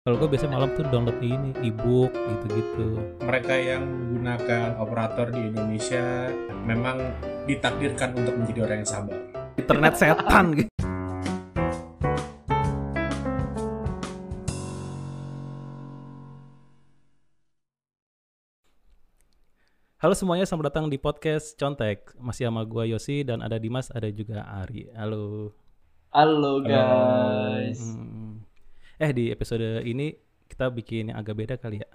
Kalau gue biasanya malam tuh download ini e-book gitu-gitu. Mereka yang menggunakan operator di Indonesia memang ditakdirkan untuk menjadi orang yang sabar. Internet setan gitu. Halo semuanya, selamat datang di podcast Contek. Masih sama gua Yosi dan ada Dimas, ada juga Ari. Halo. Halo guys. Hmm. Eh di episode ini kita bikin yang agak beda kali ya.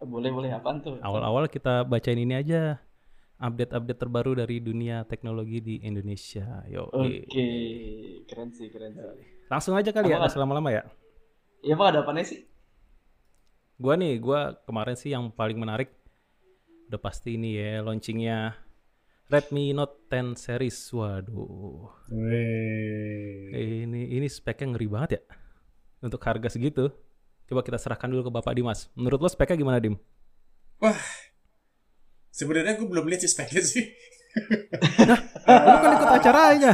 Boleh boleh apaan tuh? Awal-awal kita bacain ini aja. Update-update terbaru dari dunia teknologi di Indonesia. Yo. Oke, keren sih keren sih. Langsung aja kali ya, Apa? nggak usah lama-lama ya. Ya emang ada apanya sih? Gua nih, gua kemarin sih yang paling menarik udah pasti ini ya launchingnya Redmi Note 10 series. Waduh. Wih. Ini ini speknya ngeri banget ya. Untuk harga segitu. Coba kita serahkan dulu ke Bapak Dimas. Menurut lo speknya gimana, Dim? Wah, sebenarnya gue belum lihat sih speknya sih. Lo kan ikut acaranya.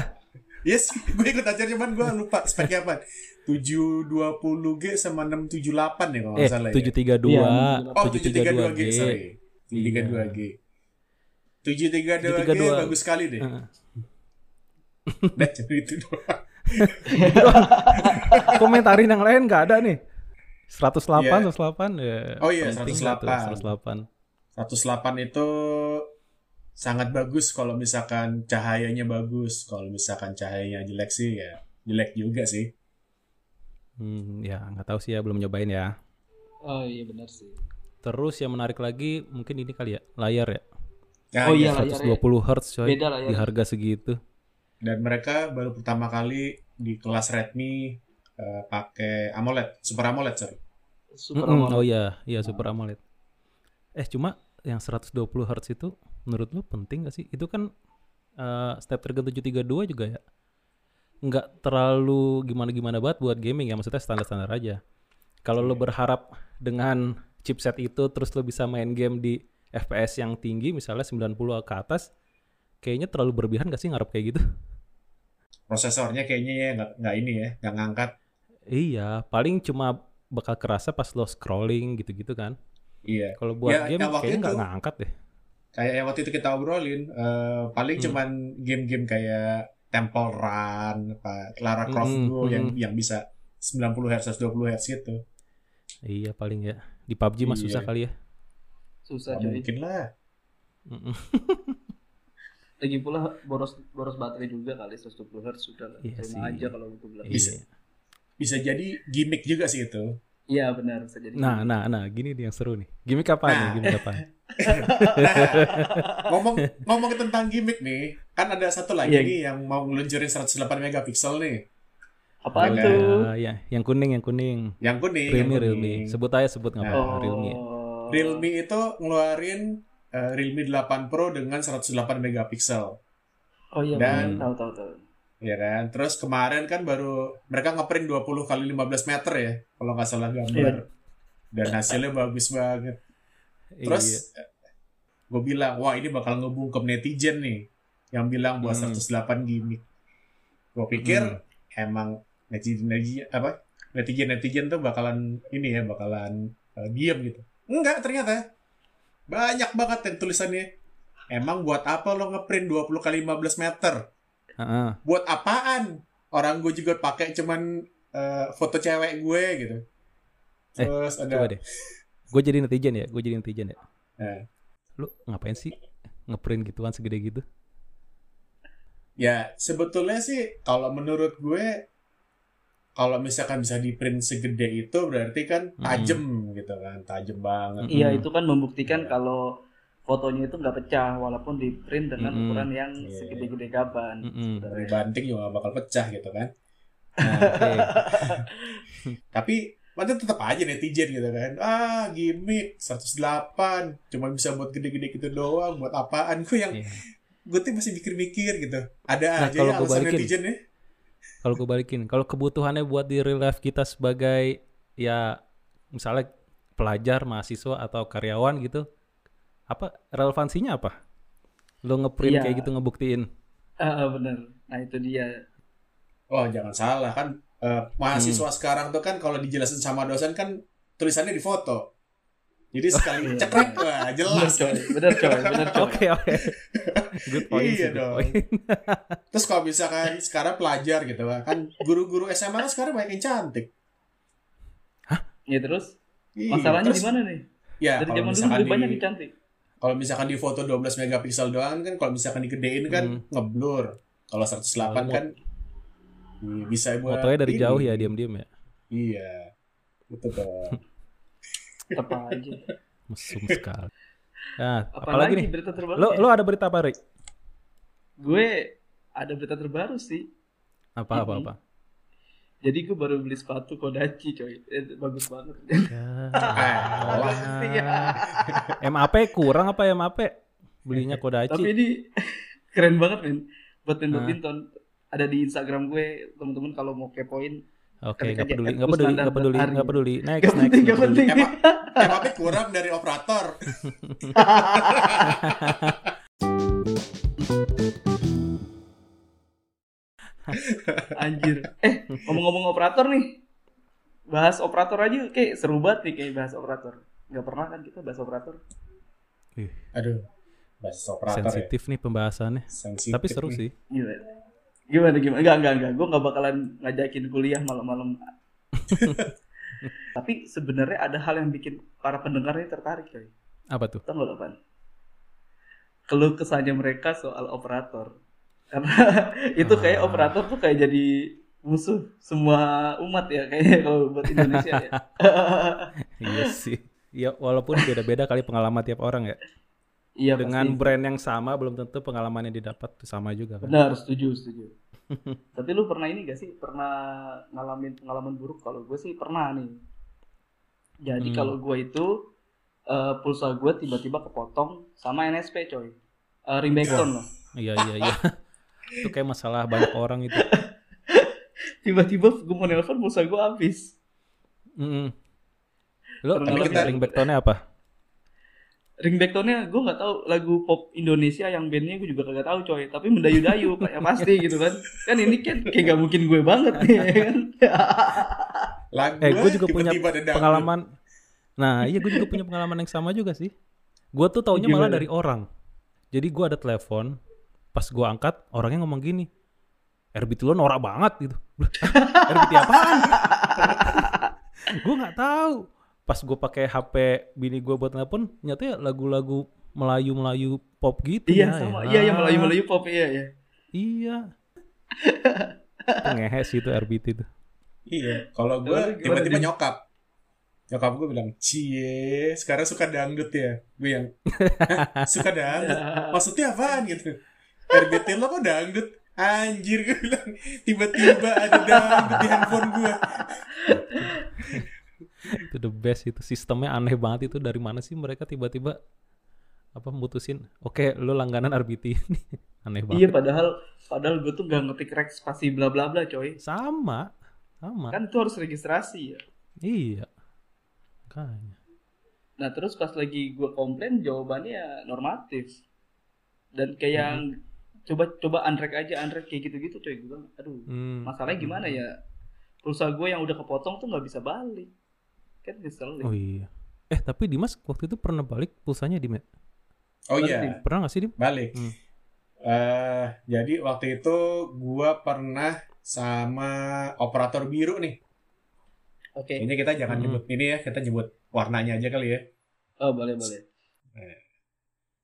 Yes, gue ikut aja cuman gue lupa speknya apa. 720G sama 678 ya kalau Eh, nggak salah ya. 732. Iya, Oh, 732G, 732G. sorry. 732G. 732G 732. bagus sekali deh. Udah cuma itu doang. Komentarin yang lain nggak ada nih. 108, Iya. 108 ya. Oh iya, tuh, 108. 108. 108 itu sangat bagus kalau misalkan cahayanya bagus. Kalau misalkan cahayanya jelek sih ya jelek juga sih. Hmm, ya nggak tahu sih ya, belum nyobain ya. Oh iya benar sih. Terus yang menarik lagi mungkin ini kali ya, layar ya. Nah, Oh iya. iya. layarnya. 120 Hz coy. Beda ya. Di harga segitu. Dan mereka baru pertama kali di kelas Redmi eh, pakai AMOLED, Super AMOLED sorry. Super AMOLED. Oh iya, iya Super AMOLED. Eh cuma yang 120 Hz itu menurut lu penting gak sih? Itu kan eh, Snapdragon 732 juga ya. Nggak terlalu gimana-gimana banget buat gaming ya, maksudnya standar-standar aja. Kalau lu Iya. berharap dengan chipset itu terus lu bisa main game di FPS yang tinggi misalnya 90 ke atas, kayaknya terlalu berlebihan gak sih ngarep kayak gitu? Prosesornya kayaknya ya nggak ini ya, nggak ngangkat. Iya, paling cuma bakal kerasa pas lo scrolling gitu-gitu kan. Iya. Kalau buat Ya, game yang waktu kayaknya nggak ngangkat deh. Kayak yang waktu itu kita obrolin, eh, paling Hmm. cuman game-game kayak Temple Run, apa Lara Croft Mm-mm, Go yang mm-mm. yang bisa 90 Hz, 120 Hz gitu. Iya paling ya. Di PUBG mah Iya. susah kali ya. Susah cuy. mungkin lah. Lagi pula boros boros baterai juga kali 120 Hz sudah lah. Iya Terima sih. aja kalau gitu bilang. Bisa. Iya. Bisa jadi gimmick juga sih itu. Iya benar bisa jadi. Nah, nah, nah, gini nih yang seru nih. Gimik apa nih? Nah. Gimik apa? ngomong ngomong tentang gimmick nih, kan ada satu lagi Iya. nih yang mau ngeluncurin 108 megapiksel nih. Apaan Iya. tuh? Ah, ya, yang kuning, yang kuning. Yang kuning. Realme, yang Realme. kuning. Sebut aja, sebut nggak apa-apa. Oh. Realme. Realme itu ngeluarin eh, Realme 8 Pro dengan 108 megapiksel. Oh iya Dan- tahu tahu tahu. Ya kan? Terus kemarin kan baru mereka ngeprint 20 kali 15 meter ya, kalau nggak salah gambar. Dan hasilnya bagus banget. Iya. Terus gue bilang, wah ini bakal ngebungkem netizen nih, yang bilang buat Hmm. 108 gimmick. Gue pikir Hmm. emang netizen netizen apa netizen netizen tuh bakalan ini ya bakalan uh, diem gitu. Enggak ternyata banyak banget yang tulisannya. Emang buat apa lo ngeprint 20 kali 15 meter? Heeh. Buat apaan? Orang gue juga pakai cuman uh, foto cewek gue gitu. Eh, Terus ada Coba deh. Gue jadi netizen ya, gue jadi netizen ya. Eh. Lu ngapain sih ngeprint gituan segede gitu? Ya, sebetulnya sih kalau menurut gue kalau misalkan bisa di print segede itu berarti kan tajem gitu kan, tajem banget. Iya Mm-mm. itu kan membuktikan Iya. kalau fotonya itu nggak pecah walaupun di print dengan Mm-mm. ukuran yang Iya. segede-gede gaban. Mm-mm. Dari banting juga bakal pecah gitu kan. Nah, oke. Tapi nanti tetap aja netizen gitu kan. Ah, gimmick 108 cuma bisa buat gede-gede gitu doang, buat apaan? Gue yang Iya. gue tuh masih mikir-mikir gitu. Ada Nah, aja kalau ya alasan netizen ya. Kalau gue balikin, kalau kebutuhannya buat di real life kita sebagai ya misalnya pelajar, mahasiswa atau karyawan gitu, apa relevansinya apa? Lo ngeprint Iya. kayak gitu ngebuktiin. Ah benar. Nah itu dia. Oh, jangan salah kan Hmm. mahasiswa sekarang tuh kan kalau dijelasin sama dosen kan tulisannya di foto. Jadi sekali Iya. cekrek wah Bener jelas. coy, bener coy, bener coy. Oke oke. Good point. Iya dong. point. Terus kalau misalkan sekarang pelajar gitu kan guru-guru SMA kan sekarang banyak yang cantik. Ya terus Iya, masalahnya terus- di mana nih? Ya, Dari kalau zaman dulu misalkan lebih banyak yang cantik. kalau misalkan di foto 12 megapiksel doang kan kalau misalkan digedein kan Hmm. ngeblur. Kalau 108 Kalau kan iya, bisa buat Fotonya dari ini. jauh ya diam-diam ya. Iya. Itu tuh. Apa aja. Mesum sekali. Nah, Apalagi apalagi nih? berita terbaru? Lo lo ada berita apa, Rik? Gue ada berita terbaru sih. Apa apa Mhm. apa? Jadi gue baru beli sepatu Kodachi coy. Eh, bagus banget. Ya. MAP kurang apa MAP? Belinya Tapi Kodachi. ini keren banget men. Buat main Hah? badminton. Ada di Instagram gue, teman-teman kalau mau kepoin. Oke, ketika nggak peduli, nggak peduli, nggak peduli, nggak peduli. Next, Gak next. penting, nggak gak peduli. penting. Emang emang kurang dari operator. Anjir. Eh, ngomong-ngomong operator nih. Bahas operator aja kayak seru banget nih kayak bahas operator. Gak pernah kan kita bahas operator. Aduh. Bahasa operator Sensitif nih pembahasannya. ya. Sensitif. Tapi seru nih. sih. Gimana gimana? Enggak enggak enggak. Gue nggak bakalan ngajakin kuliah malam-malam. Tapi sebenarnya ada hal yang bikin para pendengar ini tertarik coy. Apa tuh? Tahu nggak apa? Keluh kesahnya mereka soal operator. Karena itu kayak Ah. operator tuh kayak jadi musuh semua umat ya kayaknya kalau buat Indonesia ya. Iya sih. Ya walaupun beda-beda kali pengalaman tiap orang ya. Iya Dengan pasti. brand yang sama belum tentu pengalaman yang didapat sama juga kan. Benar, setuju, setuju. Tapi lu pernah ini gak sih? Pernah ngalamin pengalaman buruk? Kalau gue sih pernah nih. Jadi Hmm. kalau gue itu eh, pulsa gue tiba-tiba kepotong sama NSP coy. Eh, ringback tone loh. Iya iya iya. itu kayak masalah banyak orang itu. Tiba-tiba gue mau nelpon pulsa gue habis. Lo Tapi lo kita- ringback tone-nya apa? Ringback tone-nya gue nggak tahu lagu pop Indonesia yang bandnya gue juga kagak tahu coy. Tapi mendayu-dayu kayak pasti gitu kan. Kan ini kan kayak gak mungkin gue banget nih ya kan. Lagu Eh, gue juga punya pengalaman. Nah, iya gue juga punya pengalaman yang sama juga sih. Gue tuh taunya malah dari orang. Jadi gue ada telepon, pas gue angkat, orangnya ngomong gini, RBT lo norak banget gitu. Lah, "Hah? RBT apaan? gue nggak tahu. Pas gue pakai HP bini gue buat telepon, nyata ya lagu-lagu Melayu-Melayu pop gitu iya ya. sama. ya. Iya yang Melayu-Melayu pop iya ya. Iya. Itu ngehe sih itu RBT itu. Iya, kalau gue tiba-tiba nyokap. Nyokap gue bilang, cie, sekarang suka dangdut ya. Gue yang, "Hah, suka dangdut? Maksudnya apaan gitu? RBT lo kok dangdut? Anjir, gue bilang, tiba-tiba ada dangdut di handphone gue. itu the best itu. Sistemnya aneh banget itu. Dari mana sih mereka tiba-tiba apa mutusin oke lu langganan RBT ini aneh Iya banget padahal padahal gue tuh gak ngetik rek spasi bla bla bla coy. sama sama. Kan itu harus registrasi ya. iya. Makanya. Nah terus pas lagi gue komplain jawabannya normatif. Dan kayak yang coba coba unrek aja unrek kayak gitu-gitu coy. Gue bilang aduh Hmm. masalahnya gimana ya? Pulsa gue yang udah kepotong tuh nggak bisa balik kan nyesel oh iya eh tapi Dimas waktu itu pernah balik pulsanya Dim ya? Oh iya, Dim. pernah gak sih Dim balik. Hmm. Eh, jadi waktu itu gue pernah sama operator biru nih. oke Ini kita jangan Hmm. nyebut ini ya, kita nyebut warnanya aja kali ya. oh boleh boleh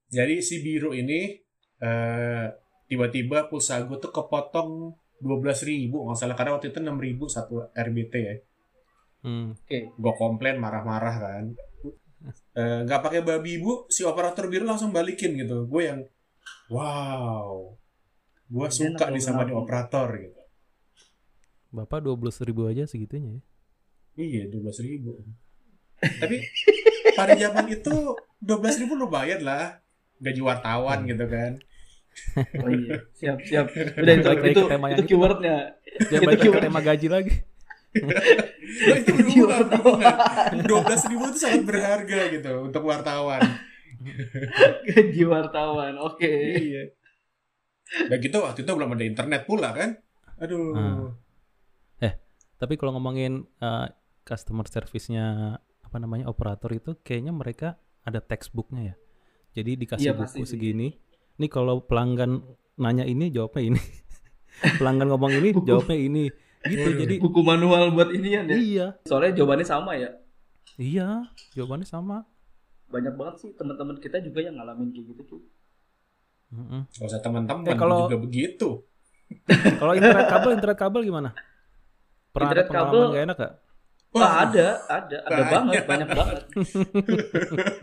Jadi si biru ini eh tiba-tiba pulsa gue tuh kepotong 12.000 ribu nggak salah karena waktu itu 6.000 satu RBT ya. Hmm. oke Gue komplain marah-marah kan. Eh, nggak pakai babi ibu, si operator biru langsung balikin gitu. Gue yang wow, gue suka nih sama di operator gitu. bapak 12 ribu aja segitunya ya Iya, 12.000 ribu. Tapi pada zaman itu 12.000 ribu lumayan lah. Gaji wartawan gitu kan. oh iya siap siap udah itu itu, itu itu. keywordnya dia Itu keyword. tema gaji lagi itu berhubungan, berhubungan. 12 ribu itu sangat berharga gitu untuk wartawan. gaji wartawan oke iya. Dan gitu waktu itu belum ada internet pula kan. Aduh. Ah. Tapi kalau ngomongin eh, customer service-nya apa namanya operator itu kayaknya mereka ada textbooknya ya. Jadi dikasih Iya, buku segini. Nih kalau pelanggan nanya ini jawabnya ini. pelanggan ngomong ini jawabnya ini. Gitu Waduh. jadi buku manual buat ini ya iya. soalnya jawabannya sama ya Iya, jawabannya sama. banyak banget sih teman-teman kita juga yang ngalamin kayak gitu cuy Mm-mm. Gak usah teman-teman Eh, kalau- juga begitu. Kalau internet kabel, internet kabel gimana? Pernah Internet ada pengalaman kabel- gak enak gak? Wah, ada, ada, ada Banyak. banget, banyak banget.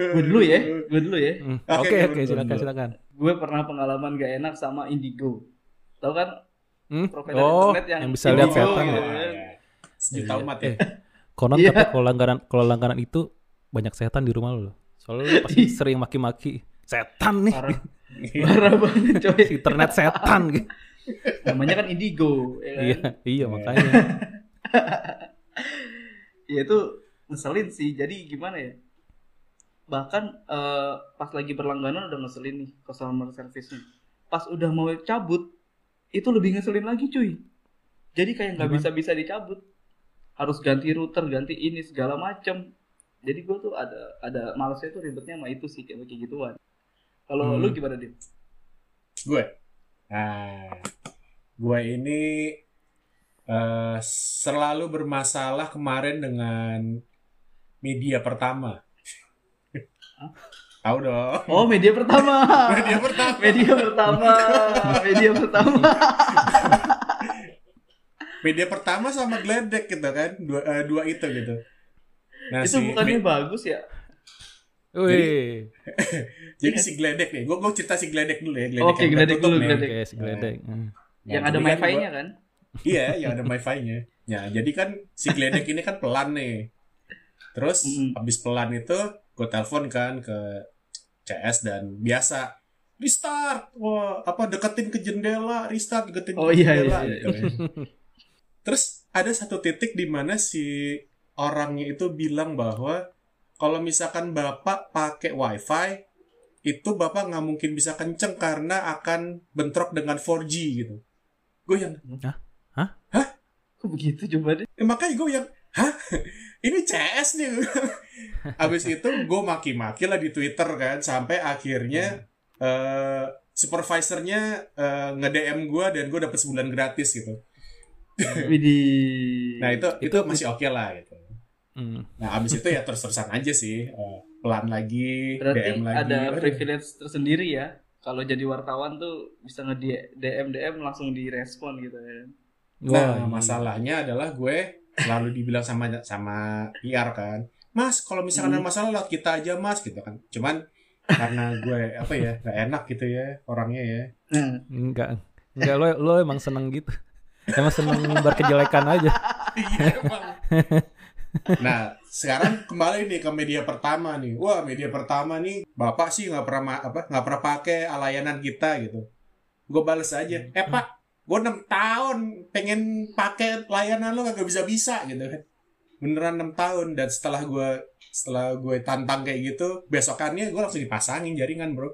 gue dulu ya, gue dulu ya. Hmm, Oke, Oke, silakan, silakan. Gue pernah pengalaman gak enak sama Indigo. Tahu kan? Hmm? Provider Oh, internet yang yang bisa lihat setan gitu ya. Sejuta Iya. umat ya. Eh, konon Iya. kata kalau langganan kalau langganan itu banyak setan di rumah lo. Soalnya lu pasti sering maki-maki setan nih, Parah, parah banget coy. internet setan gitu. Namanya kan Indigo, ya kan? Iya, iya makanya. Ya itu ngeselin sih. Jadi gimana ya? Bahkan eh, pas lagi berlangganan udah ngeselin nih customer service-nya. Pas udah mau cabut, itu lebih ngeselin lagi cuy. Jadi kayak nggak Gimana? bisa-bisa dicabut. Harus ganti router, ganti ini segala macem. Jadi gue tuh ada ada malesnya tuh ribetnya sama itu sih kayak kayak gituan. Kalau Hmm. lu gimana Dim? Gue. Nah, gue ini eh, selalu bermasalah kemarin dengan media pertama. Tahu dong. Oh media pertama. Media pertama. media pertama. media pertama. Media pertama sama Gledek gitu kan. Dua, eh, dua itu gitu. Nah, itu si- bukannya bagus ya? Wih, Jadi si Gledek nih, gue gue cerita si Gledek dulu ya. Gledek Oke, yang Gledek dulu. Gledek. oke, si geledek. Hmm. Nah, yang ada jadi kan wifi-nya gua- kan? Iya, yang ada wifi-nya. Ya, jadi kan si Gledek ini kan pelan nih. Terus Mm-mm. habis pelan itu gue telepon kan ke CS dan biasa restart. Wah, apa deketin ke jendela, restart deketin Oh, ke iya, jendela iya, gitu kan. Terus ada satu titik di mana si orangnya itu bilang bahwa kalau misalkan Bapak pakai wifi itu Bapak nggak mungkin bisa kenceng karena akan bentrok dengan 4G gitu. Gue yang Kok begitu coba deh? Eh, makanya gue yang hah ini CS nih abis itu gue maki-maki lah di Twitter kan sampai akhirnya eh supervisornya eh, nge-DM gue dan gue dapet sebulan gratis gitu nah itu itu Itu- masih oke lah gitu Hmm. nah abis itu ya terus-terusan aja sih eh, pelan lagi Berarti DM lagi ada privilege tersendiri ya. Kalau jadi wartawan tuh bisa nge DM DM langsung direspon gitu ya. Nah, Wah, iya. masalahnya adalah gue selalu dibilang sama sama PR kan, Mas, kalau misalkan ada Hmm. masalah lewat kita aja, Mas, gitu kan. Cuman karena gue apa ya, gak enak gitu ya orangnya ya. Nah, Enggak. Enggak lo lo emang seneng gitu. Emang seneng berkejelekan aja. Iya. Nah, sekarang kembali nih ke media pertama nih. Wah, media pertama nih, bapak sih nggak pernah apa nggak pernah pakai layanan kita gitu. Gue bales aja, eh pak, gue 6 tahun pengen pakai layanan lo kagak bisa bisa gitu kan. Beneran 6 tahun dan setelah gue setelah gue tantang kayak gitu, besokannya gue langsung dipasangin jaringan bro.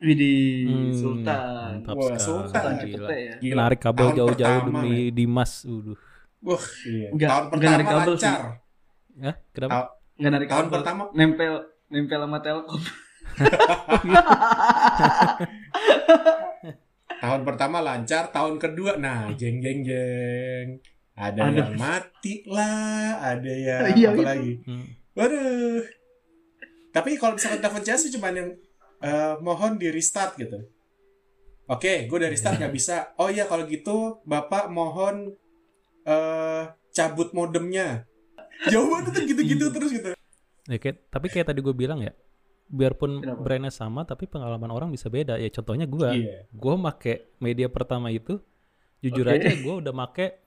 Widih, Hmm, Sultan. Wah. Sultan, Sultan Gila. ya. Gila. Narik kabel Tahun jauh-jauh demi Dimas. Uduh. Wah, iya. Nggak- tahun pertama narik kabel sih. lancar. Ya, kenapa? Tahun- Nggak narik tahun kabel. pertama nempel nempel sama Telkom. Tahun pertama lancar, tahun kedua nah jeng jeng jeng. Ada Aduh. yang mati lah, ada yang Iya, apa itu. lagi. Hmm. Waduh. Tapi kalau misalkan telepon CS sih cuman yang eh, mohon di restart gitu. Oke, gue dari restart nggak bisa. Oh iya kalau gitu Bapak mohon eh cabut modemnya. Jawabannya tuh gitu-gitu Iya. terus gitu. Ya, kayak- tapi kayak tadi gue bilang ya, biarpun Kenapa? brandnya sama, tapi pengalaman orang bisa beda. Ya contohnya gue, Iya. gue make media pertama itu, jujur Oke. aja gue udah make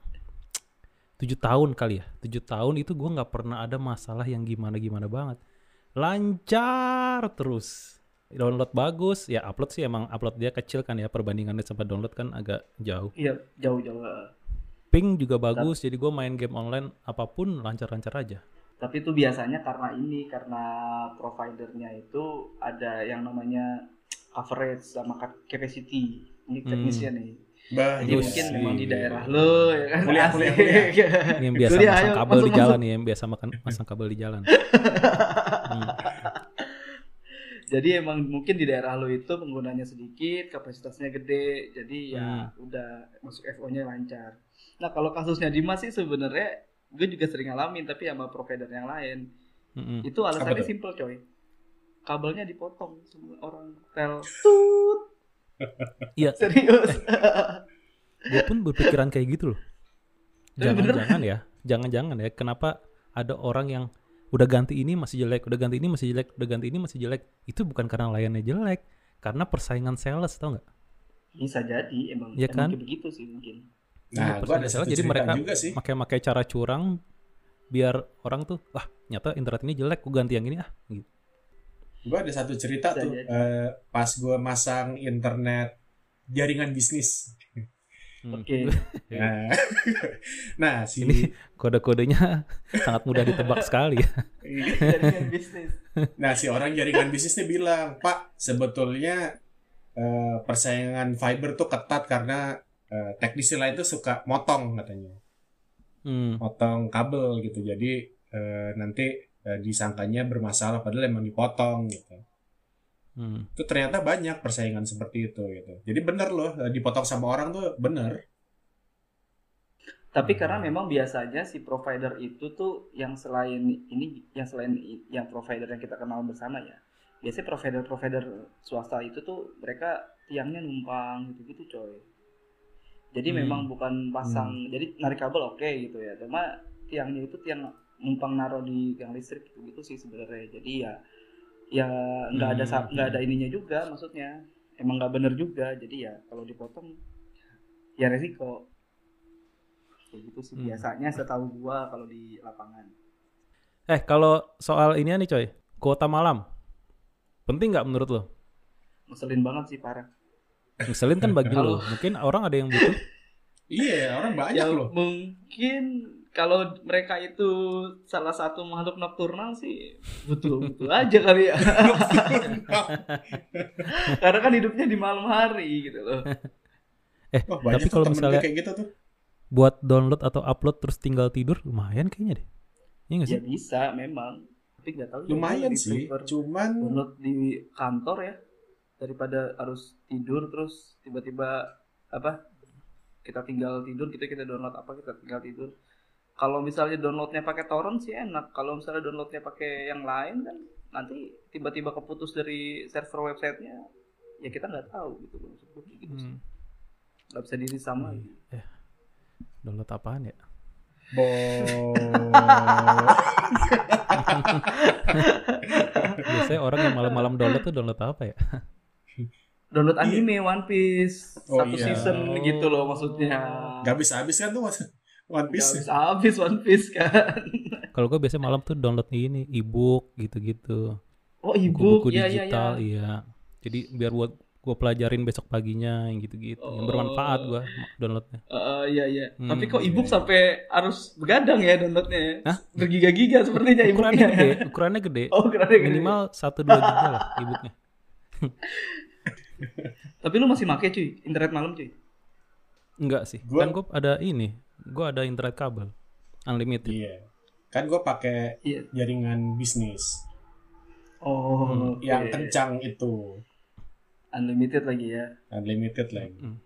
tujuh tahun kali ya, tujuh tahun itu gue nggak pernah ada masalah yang gimana gimana banget, lancar terus. Download bagus, ya upload sih emang upload dia kecil kan ya perbandingannya sama download kan agak jauh. Iya, jauh-jauh. Ping juga bagus, jadi gue main game online apa pun lancar-lancar aja. Tapi itu biasanya karena ini, karena providernya itu ada yang namanya coverage sama cap- capacity. Ini Hmm. teknisnya nih. Bah, Jadi mungkin iya. memang di daerah lo ya kan. Kuliah, kuliah, kuliah. Ini yang biasa Kuliah, masang ayo, kabel masuk, di jalan masuk. nih, yang biasa makan masang kabel di jalan. Hmm. Jadi emang mungkin di daerah lo itu penggunanya sedikit, kapasitasnya gede, jadi ya Hmm. udah masuk FO-nya lancar. Nah kalau kasusnya Dimas sih sebenarnya gue juga sering ngalamin tapi sama provider yang lain. Mm-mm. Itu alasannya simple coy. Kabelnya dipotong sama orang tel tut. Iya, Serius. gue pun berpikiran kayak gitu loh. Jangan-jangan ya, jangan-jangan ya, kenapa ada orang yang udah ganti ini masih jelek, udah ganti ini masih jelek, udah ganti ini masih jelek. Itu bukan karena layannya jelek, karena persaingan sales, tau nggak? Bisa jadi emang, kan? emang kayak begitu sih mungkin. Nah, Iya, gua ada sales, jadi mereka juga sih. pakai-pakai cara curang biar orang tuh, wah nyata internet ini jelek, gue ganti yang ini ah. Gitu. Gue ada satu cerita Bisa tuh jadi. eh, pas gue masang internet jaringan bisnis. Hmm. Oke. Nah, nah si Ini kode-kodenya sangat mudah ditebak sekali ya. Jaringan bisnis. nah si orang jaringan bisnisnya bilang, Pak sebetulnya eh, persaingan fiber tuh ketat karena eh, teknisi lain tuh suka motong katanya, Hmm. motong kabel gitu. Jadi eh, nanti eh, disangkanya bermasalah padahal emang dipotong gitu. Hmm. Itu ternyata banyak persaingan seperti itu gitu. Jadi bener loh dipotong sama orang tuh bener. Tapi karena memang biasanya si provider itu tuh yang selain ini, yang selain yang provider yang kita kenal bersama ya, biasanya provider-provider swasta itu tuh mereka tiangnya numpang gitu-gitu coy. Jadi Hmm. memang bukan pasang, jadi narik kabel oke gitu ya, cuma tiangnya itu tiang numpang naruh di tiang listrik gitu, gitu sih sebenarnya. Jadi ya ya nggak ada Hmm. nggak ada ininya juga maksudnya, emang nggak bener juga. Jadi ya kalau dipotong ya resiko kayak gitu sih Hmm. biasanya setahu gua kalau di lapangan Eh kalau soal ini nih coy, kuota malam penting nggak menurut lo? ngeselin banget sih parah Ngeselin kan bagi lo, mungkin orang ada yang butuh. Iya, orang banyak ya loh. mungkin kalau mereka itu salah satu makhluk nokturnal sih betul betul aja kali ya karena kan hidupnya di malam hari gitu loh Eh banyak tapi kalau misalnya kayak gitu tuh. buat download atau upload terus tinggal tidur lumayan kayaknya deh. Iya nggak sih? ya bisa memang tapi nggak tahu ya, Lumayan sih, cuman download di kantor ya daripada harus tidur terus tiba-tiba apa kita tinggal tidur kita kita download apa kita tinggal tidur kalau misalnya downloadnya pakai torrent sih enak kalau misalnya downloadnya pakai yang lain kan nanti tiba-tiba keputus dari server websitenya ya kita nggak tahu gitu loh maksud gue gitu sih. Hmm. nggak bisa diri sama Eh, download apaan ya? bo Biasanya orang yang malam-malam download tuh download apa ya? Download anime One Piece Oh, satu iya. season gitu loh maksudnya Gak bisa habis kan tuh One Piece. habis habis One Piece kan Kalau gue biasanya malam tuh download ini ebook gitu-gitu. oh ebook Buku-buku ya ya ya digital iya. Jadi biar buat gue pelajarin besok paginya yang gitu-gitu. Yang bermanfaat Oh. gue downloadnya. Eh, iya iya. Hmm, Tapi kok iya, ebook iya. sampai harus begadang ya downloadnya? ya? Hah? Bergiga-giga sepertinya Ukurannya ebooknya. gede, ukurannya gede. Oh, ukurannya gede. Minimal 1 2 giga lah ebooknya. Tapi lu masih make cuy, internet malam cuy. Enggak sih. Gua- Kan gue ada ini. Gue ada internet kabel. Unlimited. Iya. Kan gue pakai Iya. jaringan bisnis Oh, Hmm, yang kencang itu, Unlimited lagi ya. unlimited lagi. Hmm.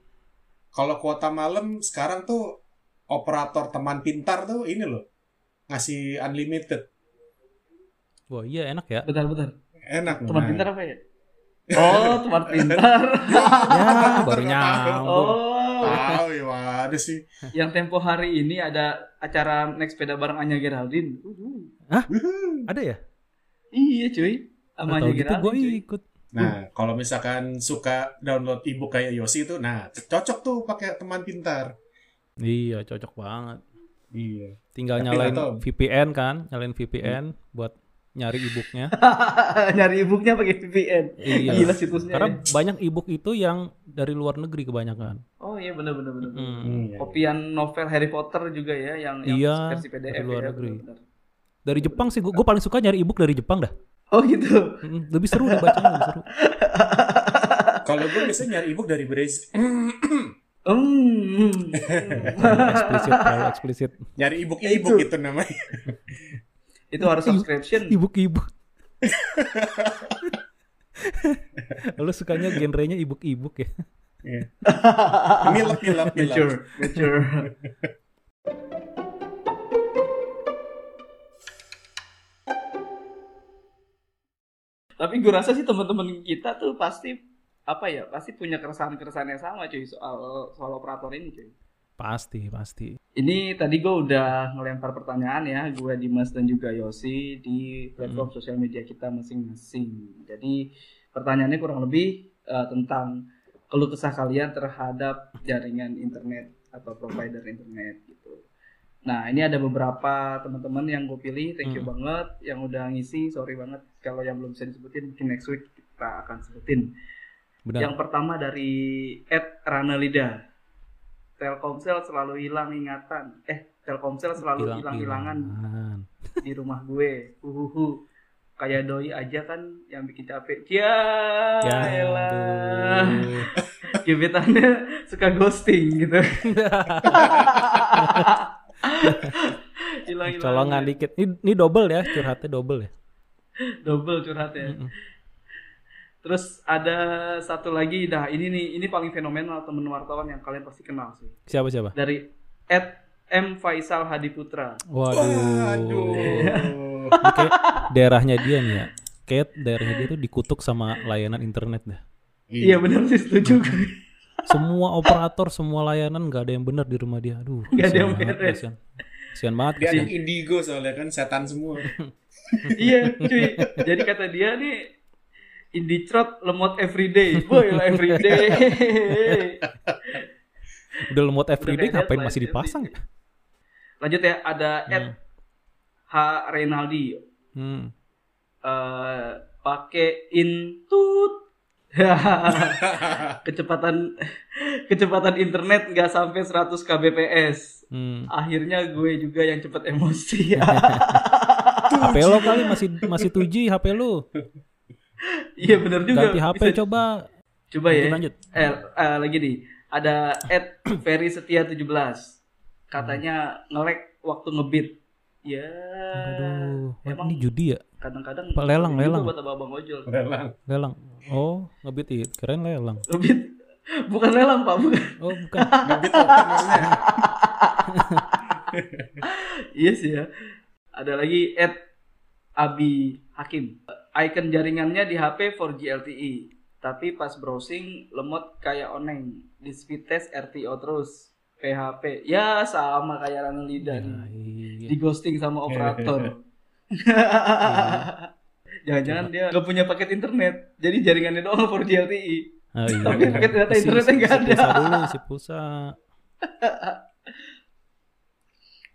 Kalau kuota malam sekarang tuh operator teman pintar tuh ini loh ngasih unlimited. Wah iya enak ya. Bentar bentar. Enak Teman nah. pintar apa ya? Oh, teman pintar. ya baru nyambung. Oh, Tahu ya waduh sih. yang tempo hari ini ada acara naik sepeda bareng Anya Geraldine. Uhuh. Ada ya? Iya cuy. Sama Anya gitu gue Geraldine cuy. ikut. Nah, kalau misalkan suka download ebook kayak Yosi itu, nah cocok tuh pakai teman pintar. Iya cocok banget. Iya. Tinggal Tapi nyalain tahu. VPN kan, nyalain VPN buat nyari ebooknya. Nyari ebooknya pakai VPN. Iya. Gila situsnya. Karena ya. banyak ebook itu yang dari luar negeri kebanyakan. Oh iya benar benar benar. Hmm. Hmm, iya. Kopian novel Harry Potter juga ya yang, yang Iya, versi PDF dari luar ya, negeri. benar-benar. Dari Jepang sih, gue paling suka nyari ebook dari Jepang dah. Oh gitu. Mm, Lebih seru dibacanya, lebih seru. Kalau gue biasanya nyari ebook dari Brazil. Hmm. eksplisit terlalu eksplisit Nyari ebook Ya, ebook itu. itu namanya. Itu harus subscription. ibuk-ibuk lu sukanya genrenya ibuk-ibuk ya Iya. Milap, milap, milap. Mature, mature. Tapi gue rasa sih teman-teman kita tuh pasti apa ya pasti punya keresahan-keresahan yang sama cuy soal soal operator ini cuy. Pasti pasti Ini tadi gue udah ngelempar pertanyaan ya, gue Dimas dan juga Yosi di platform sosial media kita masing-masing. Jadi pertanyaannya kurang lebih eh, tentang keluh kesah kalian terhadap jaringan internet atau provider internet gitu. Nah ini ada beberapa teman-teman yang gue pilih, thank you Hmm. banget yang udah ngisi, sorry banget kalau yang belum bisa disebutin mungkin next week kita akan sebutin. benar Yang pertama dari Ed Ranalida. Telkomsel selalu hilang ingatan. Eh, Telkomsel selalu hilang-hilangan Hilang-hilangan. di rumah gue. Uhuhu. Kayak doi aja kan yang bikin capek. Ya, ya elah. Gebetannya suka ghosting gitu. Hilang-hilangan. colongan dikit ini, ini double ya curhatnya double ya Double curhat ya. Mm-mm. Terus ada satu lagi, dah ini nih, ini paling fenomenal temen wartawan yang kalian pasti kenal sih. siapa siapa Dari Ed M Faisal Hadiputra. waduh Waduh. Kayak daerahnya dia nih ya kayak daerahnya dia tuh dikutuk sama layanan internet dah Iya benar sih setuju. semua operator semua layanan nggak ada yang benar di rumah dia aduh Nggak ada yang beres. kasihan. Kasihan banget Dia indigo soalnya kan setan semua. iya cuy. Jadi kata dia nih Indie trot lemot everyday. Boy lah everyday. udah lemot everyday kayak ngapain masih dipasang ya? Lanjut ya, ada Ed Hmm. H Renaldi. hmm. Eh, pakai intut. kecepatan kecepatan internet nggak sampai 100 kbps. Hmm. Akhirnya gue juga yang cepet emosi. HP lo kali masih masih 2G HP lo Iya bener juga. ganti HP Bisa- coba Coba ya. lanjut, lanjut. Eh, eh, lagi nih. Ada Ed Ferry Setia 17. Katanya ngelek waktu ngebit. Ya. aduh emang ini judi ya kadang-kadang lelang, lelang? buat abang ojol. Lelang. lelang oh ngebit itu keren lelang Ngebit bukan lelang, Pak, bukan. oh bukan Ngebit maksudnya. iya sih ya. Ada lagi Ed Abi Hakim. Icon jaringannya di HP 4G LTE. Tapi pas browsing lemot kayak oneng. Di speed test RTO terus. PHP. Ya sama kayak Rana Lida Ya, iya. Di ghosting sama operator. Jangan-jangan dia nggak punya paket internet. Jadi jaringannya doang 4G LTE. Ah, iya. Tapi paket data internetnya nggak ada. pulsa dulu isi pulsa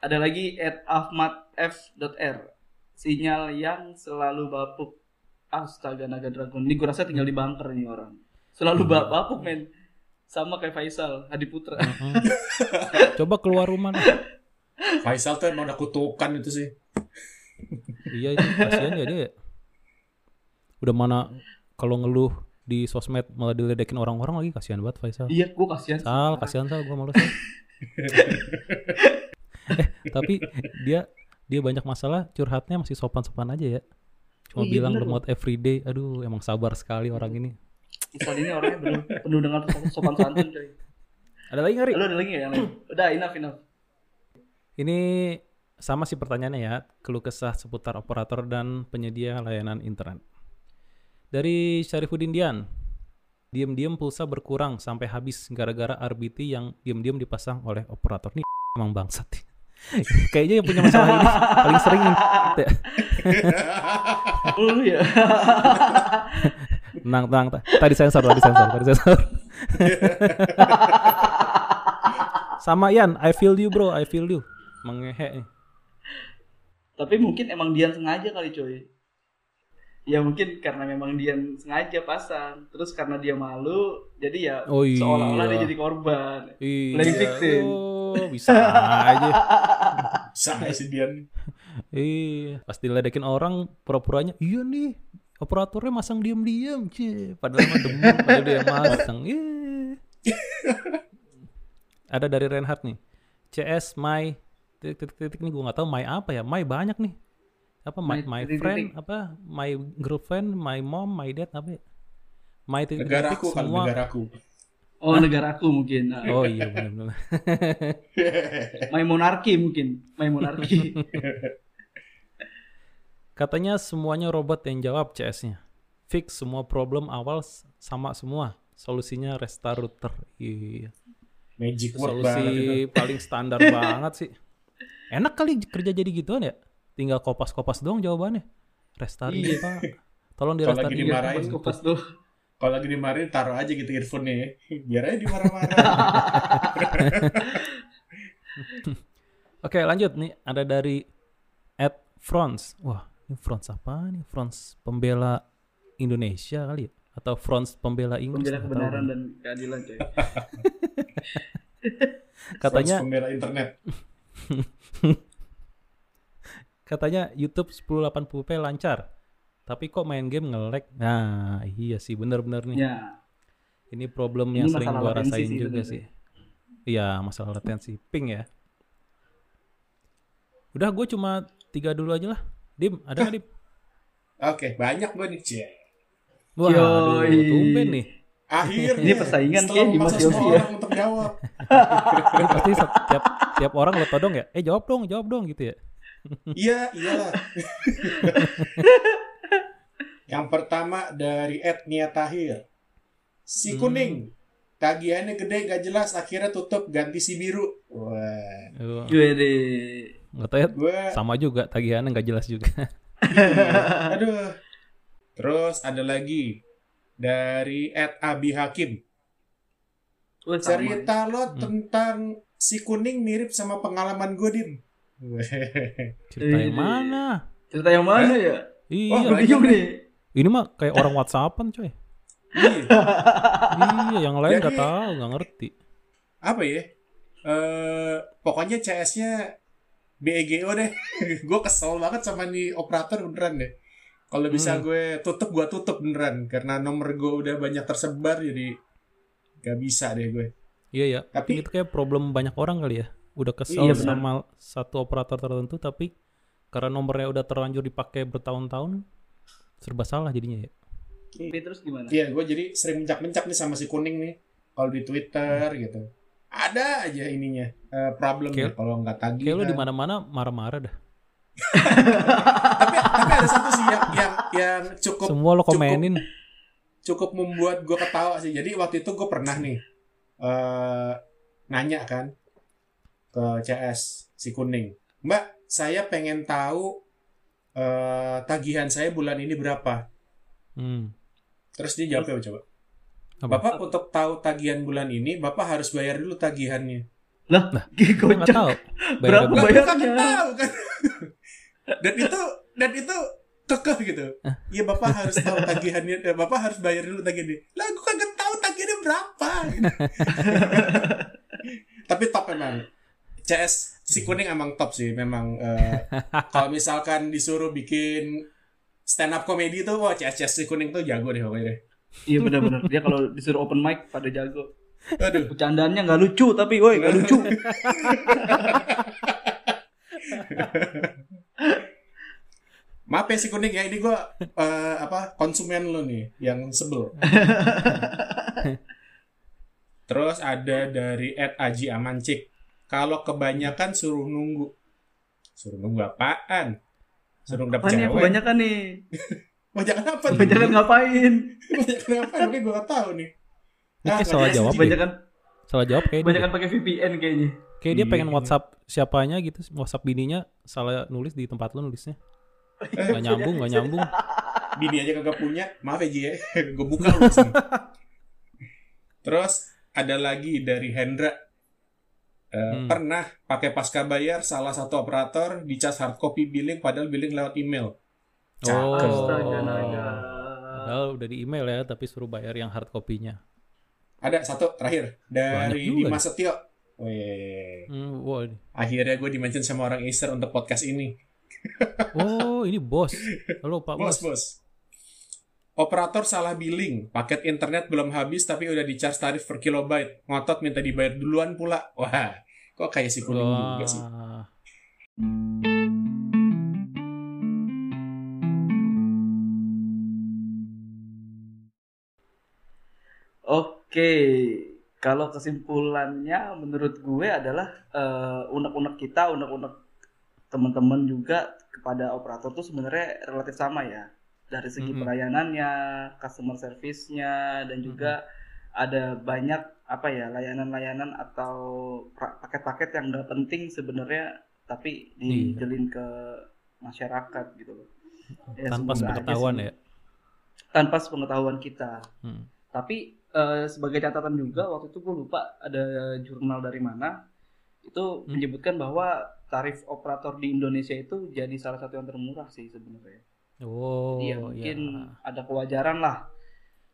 Ada lagi at ahmadf.r Sinyal yang selalu bapuk Astaga naga dragon. Ini gue rasa tinggal di bunker nih orang. Selalu ba- bapuk men. Sama kayak Faisal Hadiputra Hmm. coba keluar rumah nih. Faisal tuh emang udah kutukan itu sih. iya itu kasihan ya dia. Udah mana kalau ngeluh di sosmed malah diledekin orang-orang lagi kasihan banget Faisal. Iya gue kasihan Sal kasihan Sal. Gue malu Sal. Eh tapi dia dia banyak masalah curhatnya masih sopan-sopan aja ya cuma iya, bilang bener lemot everyday aduh emang sabar sekali orang ini Misal ini orangnya penuh, penuh dengan sopan santun coy ada lagi nggak ada lagi gak yang lain? Udah enough enough Ini sama sih pertanyaannya ya, keluh kesah seputar operator dan penyedia layanan internet. Dari Syarifuddin Dian, diam-diam pulsa berkurang sampai habis gara-gara RBT yang diam-diam dipasang oleh operator. Nih emang bangsat. Kayaknya yang punya masalah ini paling sering ya. Lu ya Tenang, tenang. ta- Tadi sensor, tadi sensor, tadi sensor. Sama Yan, I feel you bro, I feel you. Mengehe nih. Tapi mungkin emang Dian sengaja kali coy Ya mungkin karena memang Dian sengaja pasang Terus karena dia malu Jadi ya Oh iya. seolah-olah dia jadi korban Iya. Playing victim. Oh, bisa aja. Sama si Dian. Iya, pas diledekin orang pura-puranya, iya nih, operatornya masang diam-diam, cie. Padahal mah demen, padahal dia masang. Iya. ada dari Reinhardt nih. CS my titik-titik nih gue nggak tahu my apa ya. My banyak nih. Apa my, My friend apa my girlfriend, my mom, my dad apa ya? My titik-titik Negaraku kalau semua. negaraku. Oh, negaraku mungkin. Oh iya benar-benar. My monarki mungkin. My monarki. Katanya semuanya robot yang jawab CS-nya. Fix semua problem awal sama semua. Solusinya restart router. Iya. Magic word banget itu. Solusi paling standar banget sih. Enak kali kerja jadi gituan ya. Tinggal kopas-kopas doang jawabannya. Restart Iya. Pak. Tolong di Kalau restart lagi ini, Pak. dimarahin, Kopas tuh. Kalau lagi dimarahin taruh aja gitu earphone-nya ya. Biar aja dimarah-marah. Oke lanjut nih. Ada dari Ed France. Wah ini France apa nih? France pembela Indonesia kali ya? Atau France pembela Inggris? Pembela kebenaran dan keadilan coy. Katanya Front pembela internet. katanya YouTube 1080p lancar. Tapi kok main game nge-lag? Nah, iya sih bener-bener nih. Ya. Ini problem Ini yang sering gua rasain sih juga sih. Iya, masalah latensi ping ya. Udah gue cuma tiga dulu aja lah. Dim, ada nggak Dim? Oke, banyak gue nih. Cie. Wah, aduh, Yoi. tumben nih. Akhirnya. Ini persaingan kayak di Mas Yofi ya. orang untuk jawab. Pasti setiap tiap orang lo todong ya. Eh jawab dong, jawab dong gitu ya. Iya, iyalah. Yang pertama dari Ed Nia Tahir. Si Hmm. kuning. Tagihannya gede gak jelas akhirnya tutup ganti si biru. Wah. Aduh, Wede. Nggak tahu ya. Gue Sama juga tagihannya nggak jelas juga. aduh. Terus ada lagi dari Ed Abi Hakim. Wah. Cerita lo Hmm. tentang si kuning mirip sama pengalaman gue, Dim. Cerita yang Ini. mana? Cerita yang mana ya? Iya, Wah, Gue bingung nih. ini mah kayak orang WhatsAppan coy. Iya. iya, yang lain nggak tahu, nggak ngerti. apa ya? Eh pokoknya CS-nya BEGO deh. gue kesel banget sama nih operator beneran deh. Kalau bisa Hmm. gue tutup, gue tutup beneran. Karena nomor gue udah banyak tersebar, jadi gak bisa deh gue. Iya ya. Tapi- Tapi itu kayak problem banyak orang kali ya. Udah kesel Iya, benar. sama satu operator tertentu tapi karena nomornya udah terlanjur dipakai bertahun-tahun serba salah jadinya ya. Tapi terus gimana? Iya, gue jadi sering mencak-mencak nih sama si kuning nih. Kalau di Twitter gitu. Ada aja ininya. eh, problemnya Kayak- kalau nggak tagih. Kayak lu di mana-mana marah-marah dah. tapi, tapi ada satu sih yang yang, yang cukup Semua lo cukup- komenin. cukup membuat gue ketawa sih. Jadi waktu itu gue pernah nih eh nanya kan ke CS si kuning, Mbak, saya pengen tahu eh tagihan saya bulan ini berapa? Hmm. Terus dia jawab apa coba? Apa? Bapak untuk tahu tagihan bulan ini, Bapak harus bayar dulu tagihannya. Gua nggak Kocak. tahu. Berapa Bayar kan tahu kan? dan itu dan itu kekeh gitu. Iya Bapak harus tahu tagihannya, eh, Bapak harus bayar dulu tagihannya. Lah gue kagak tahu tagihannya berapa. gitu. Tapi top emang. CS si kuning emang top sih memang eh, kalau misalkan disuruh bikin stand up comedy tuh wah CS CS si kuning tuh jago deh pokoknya deh. Iya benar-benar. Dia kalau disuruh open mic pada jago. Aduh. Bercandaannya nggak lucu tapi woi nggak lucu. Maaf ya si kuning ya ini gua eh, apa konsumen lo nih yang sebel. Terus ada dari Ed Aji Amancik. Kalau kebanyakan suruh nunggu. Suruh nunggu apaan? Suruh nih cewek. kebanyakan nih? Kebanyakan apa? nih? Kebanyakan ngapain? Kebanyakan apa? Makanya gua gak tahu nih. Ini kayak nggak salah jawab sih. ya? Kebanyakan Salah jawab kayak dia. kebanyakan pakai VPN kayaknya. Kayak dia pengen iya. WhatsApp siapanya gitu, WhatsApp bininya salah nulis di tempat lu nulisnya. Eh, Nggak nyambung, nggak nyambung. Bini aja kagak punya. Maaf ya Ji ya. gue buka lu. Terus ada lagi dari Hendra. Eh, Hmm. Pernah pakai pasca bayar salah satu operator dicas hard copy billing padahal billing lewat email. Oh. Cakep. Naga. Padahal udah di email ya, tapi suruh bayar yang hard copy-nya. Ada satu terakhir dari Dimas Setio. Weh. Hmm, wow. Akhirnya gue dimention sama orang Acer untuk podcast ini. Oh, ini bos. Halo Pak Bos, Bos. bos. Operator salah billing, paket internet belum habis tapi udah di charge tarif per kilobyte. Ngotot minta dibayar duluan pula. Wah, kok kayak si kuning juga sih. Wah. Oke, kalau kesimpulannya menurut gue adalah eh, unek-unek kita, unek-unek teman-teman juga kepada operator tuh sebenarnya relatif sama ya. Dari segi Mhm. pelayanannya, customer service-nya, dan juga ada banyak apa ya layanan-layanan atau paket-paket yang nggak penting sebenarnya, tapi Iya. dijelin ke masyarakat gitu loh. Ya, Tanpa sih. ya. Tanpa sepengetahuan kita. Hmm. Tapi eh, sebagai catatan juga waktu itu gue lupa ada jurnal dari mana itu Hmm. menyebutkan bahwa tarif operator di Indonesia itu jadi salah satu yang termurah sih sebenarnya. Oh, Jadi ya ya. mungkin ada kewajaran lah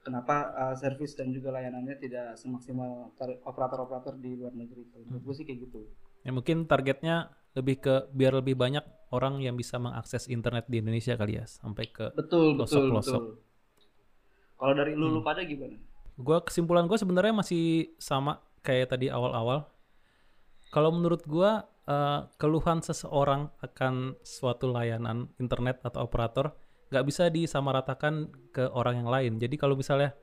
kenapa eh, servis dan juga layanannya tidak semaksimal operator-operator di luar negeri. Menurut gue sih kayak gitu. Ya mungkin targetnya lebih ke biar lebih banyak orang yang bisa mengakses internet di Indonesia kali ya, sampai ke Betul, betul, Pelosok-pelosok. betul. Kalau dari lu, lu Hmm. pada gimana? Gua kesimpulan gue sebenarnya masih sama kayak tadi awal-awal. Kalau menurut gua eh, keluhan seseorang akan suatu layanan internet atau operator nggak bisa disamaratakan ke orang yang lain. Jadi kalau misalnya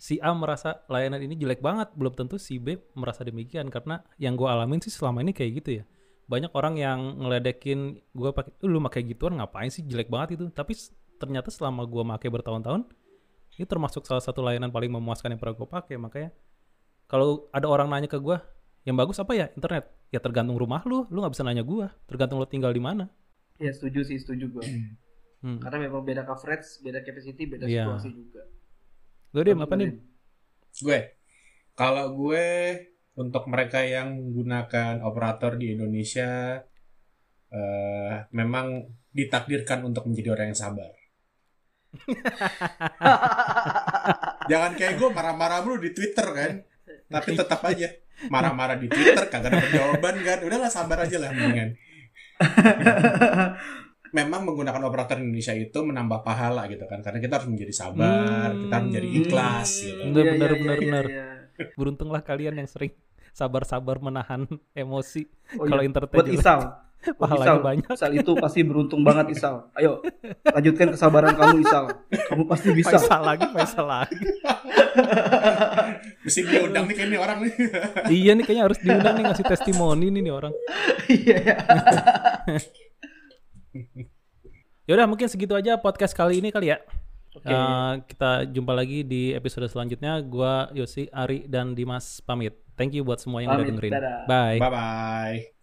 si A merasa layanan ini jelek banget, belum tentu si B merasa demikian karena yang gua alamin sih selama ini kayak gitu ya. Banyak orang yang ngeledekin gua pakai, "Eh, lu pakai gituan ngapain sih jelek banget itu. Tapi ternyata selama gua pakai bertahun-tahun ini termasuk salah satu layanan paling memuaskan yang pernah gue pakai makanya kalau ada orang nanya ke gue yang bagus apa ya internet ya tergantung rumah lu lu nggak bisa nanya gue tergantung lu tinggal di mana Ya setuju sih, setuju gue. hmm. Karena memang beda coverage, beda capacity, beda Iya. situasi juga. lu dim apa nih Gue, kalau gue untuk mereka yang menggunakan operator di Indonesia, eh, memang ditakdirkan untuk menjadi orang yang sabar. Jangan kayak gue marah-marah mulu di Twitter kan, tapi tetap aja marah-marah di Twitter kagak ada jawaban kan. Udahlah sabar aja lah mendingan. Memang menggunakan operator Indonesia itu menambah pahala gitu kan, karena kita harus menjadi sabar, kita harus menjadi Hmm. ikhlas gitu. Bener, Iya, bener, iya, bener, iya, bener. iya. beruntunglah kalian yang sering sabar-sabar menahan emosi Oh, kalau iya. internet buat Isal. Pahalanya Isal. banyak Isal itu pasti beruntung banget Isal. Ayo, lanjutkan kesabaran kamu Isal. Kamu pasti bisa. Faisal lagi Faisal lagi Mesti diundang nih kayaknya orang nih. iya nih kayaknya harus diundang nih ngasih testimoni nih, nih orang Iya. iya. Yaudah mungkin segitu aja podcast kali ini kali ya. Oke. Eh, kita jumpa lagi di episode selanjutnya. Gua Yosi, Ari, dan Dimas pamit. Thank you buat semua yang udah Pamit, dengerin. dadah. Bye. Bye bye.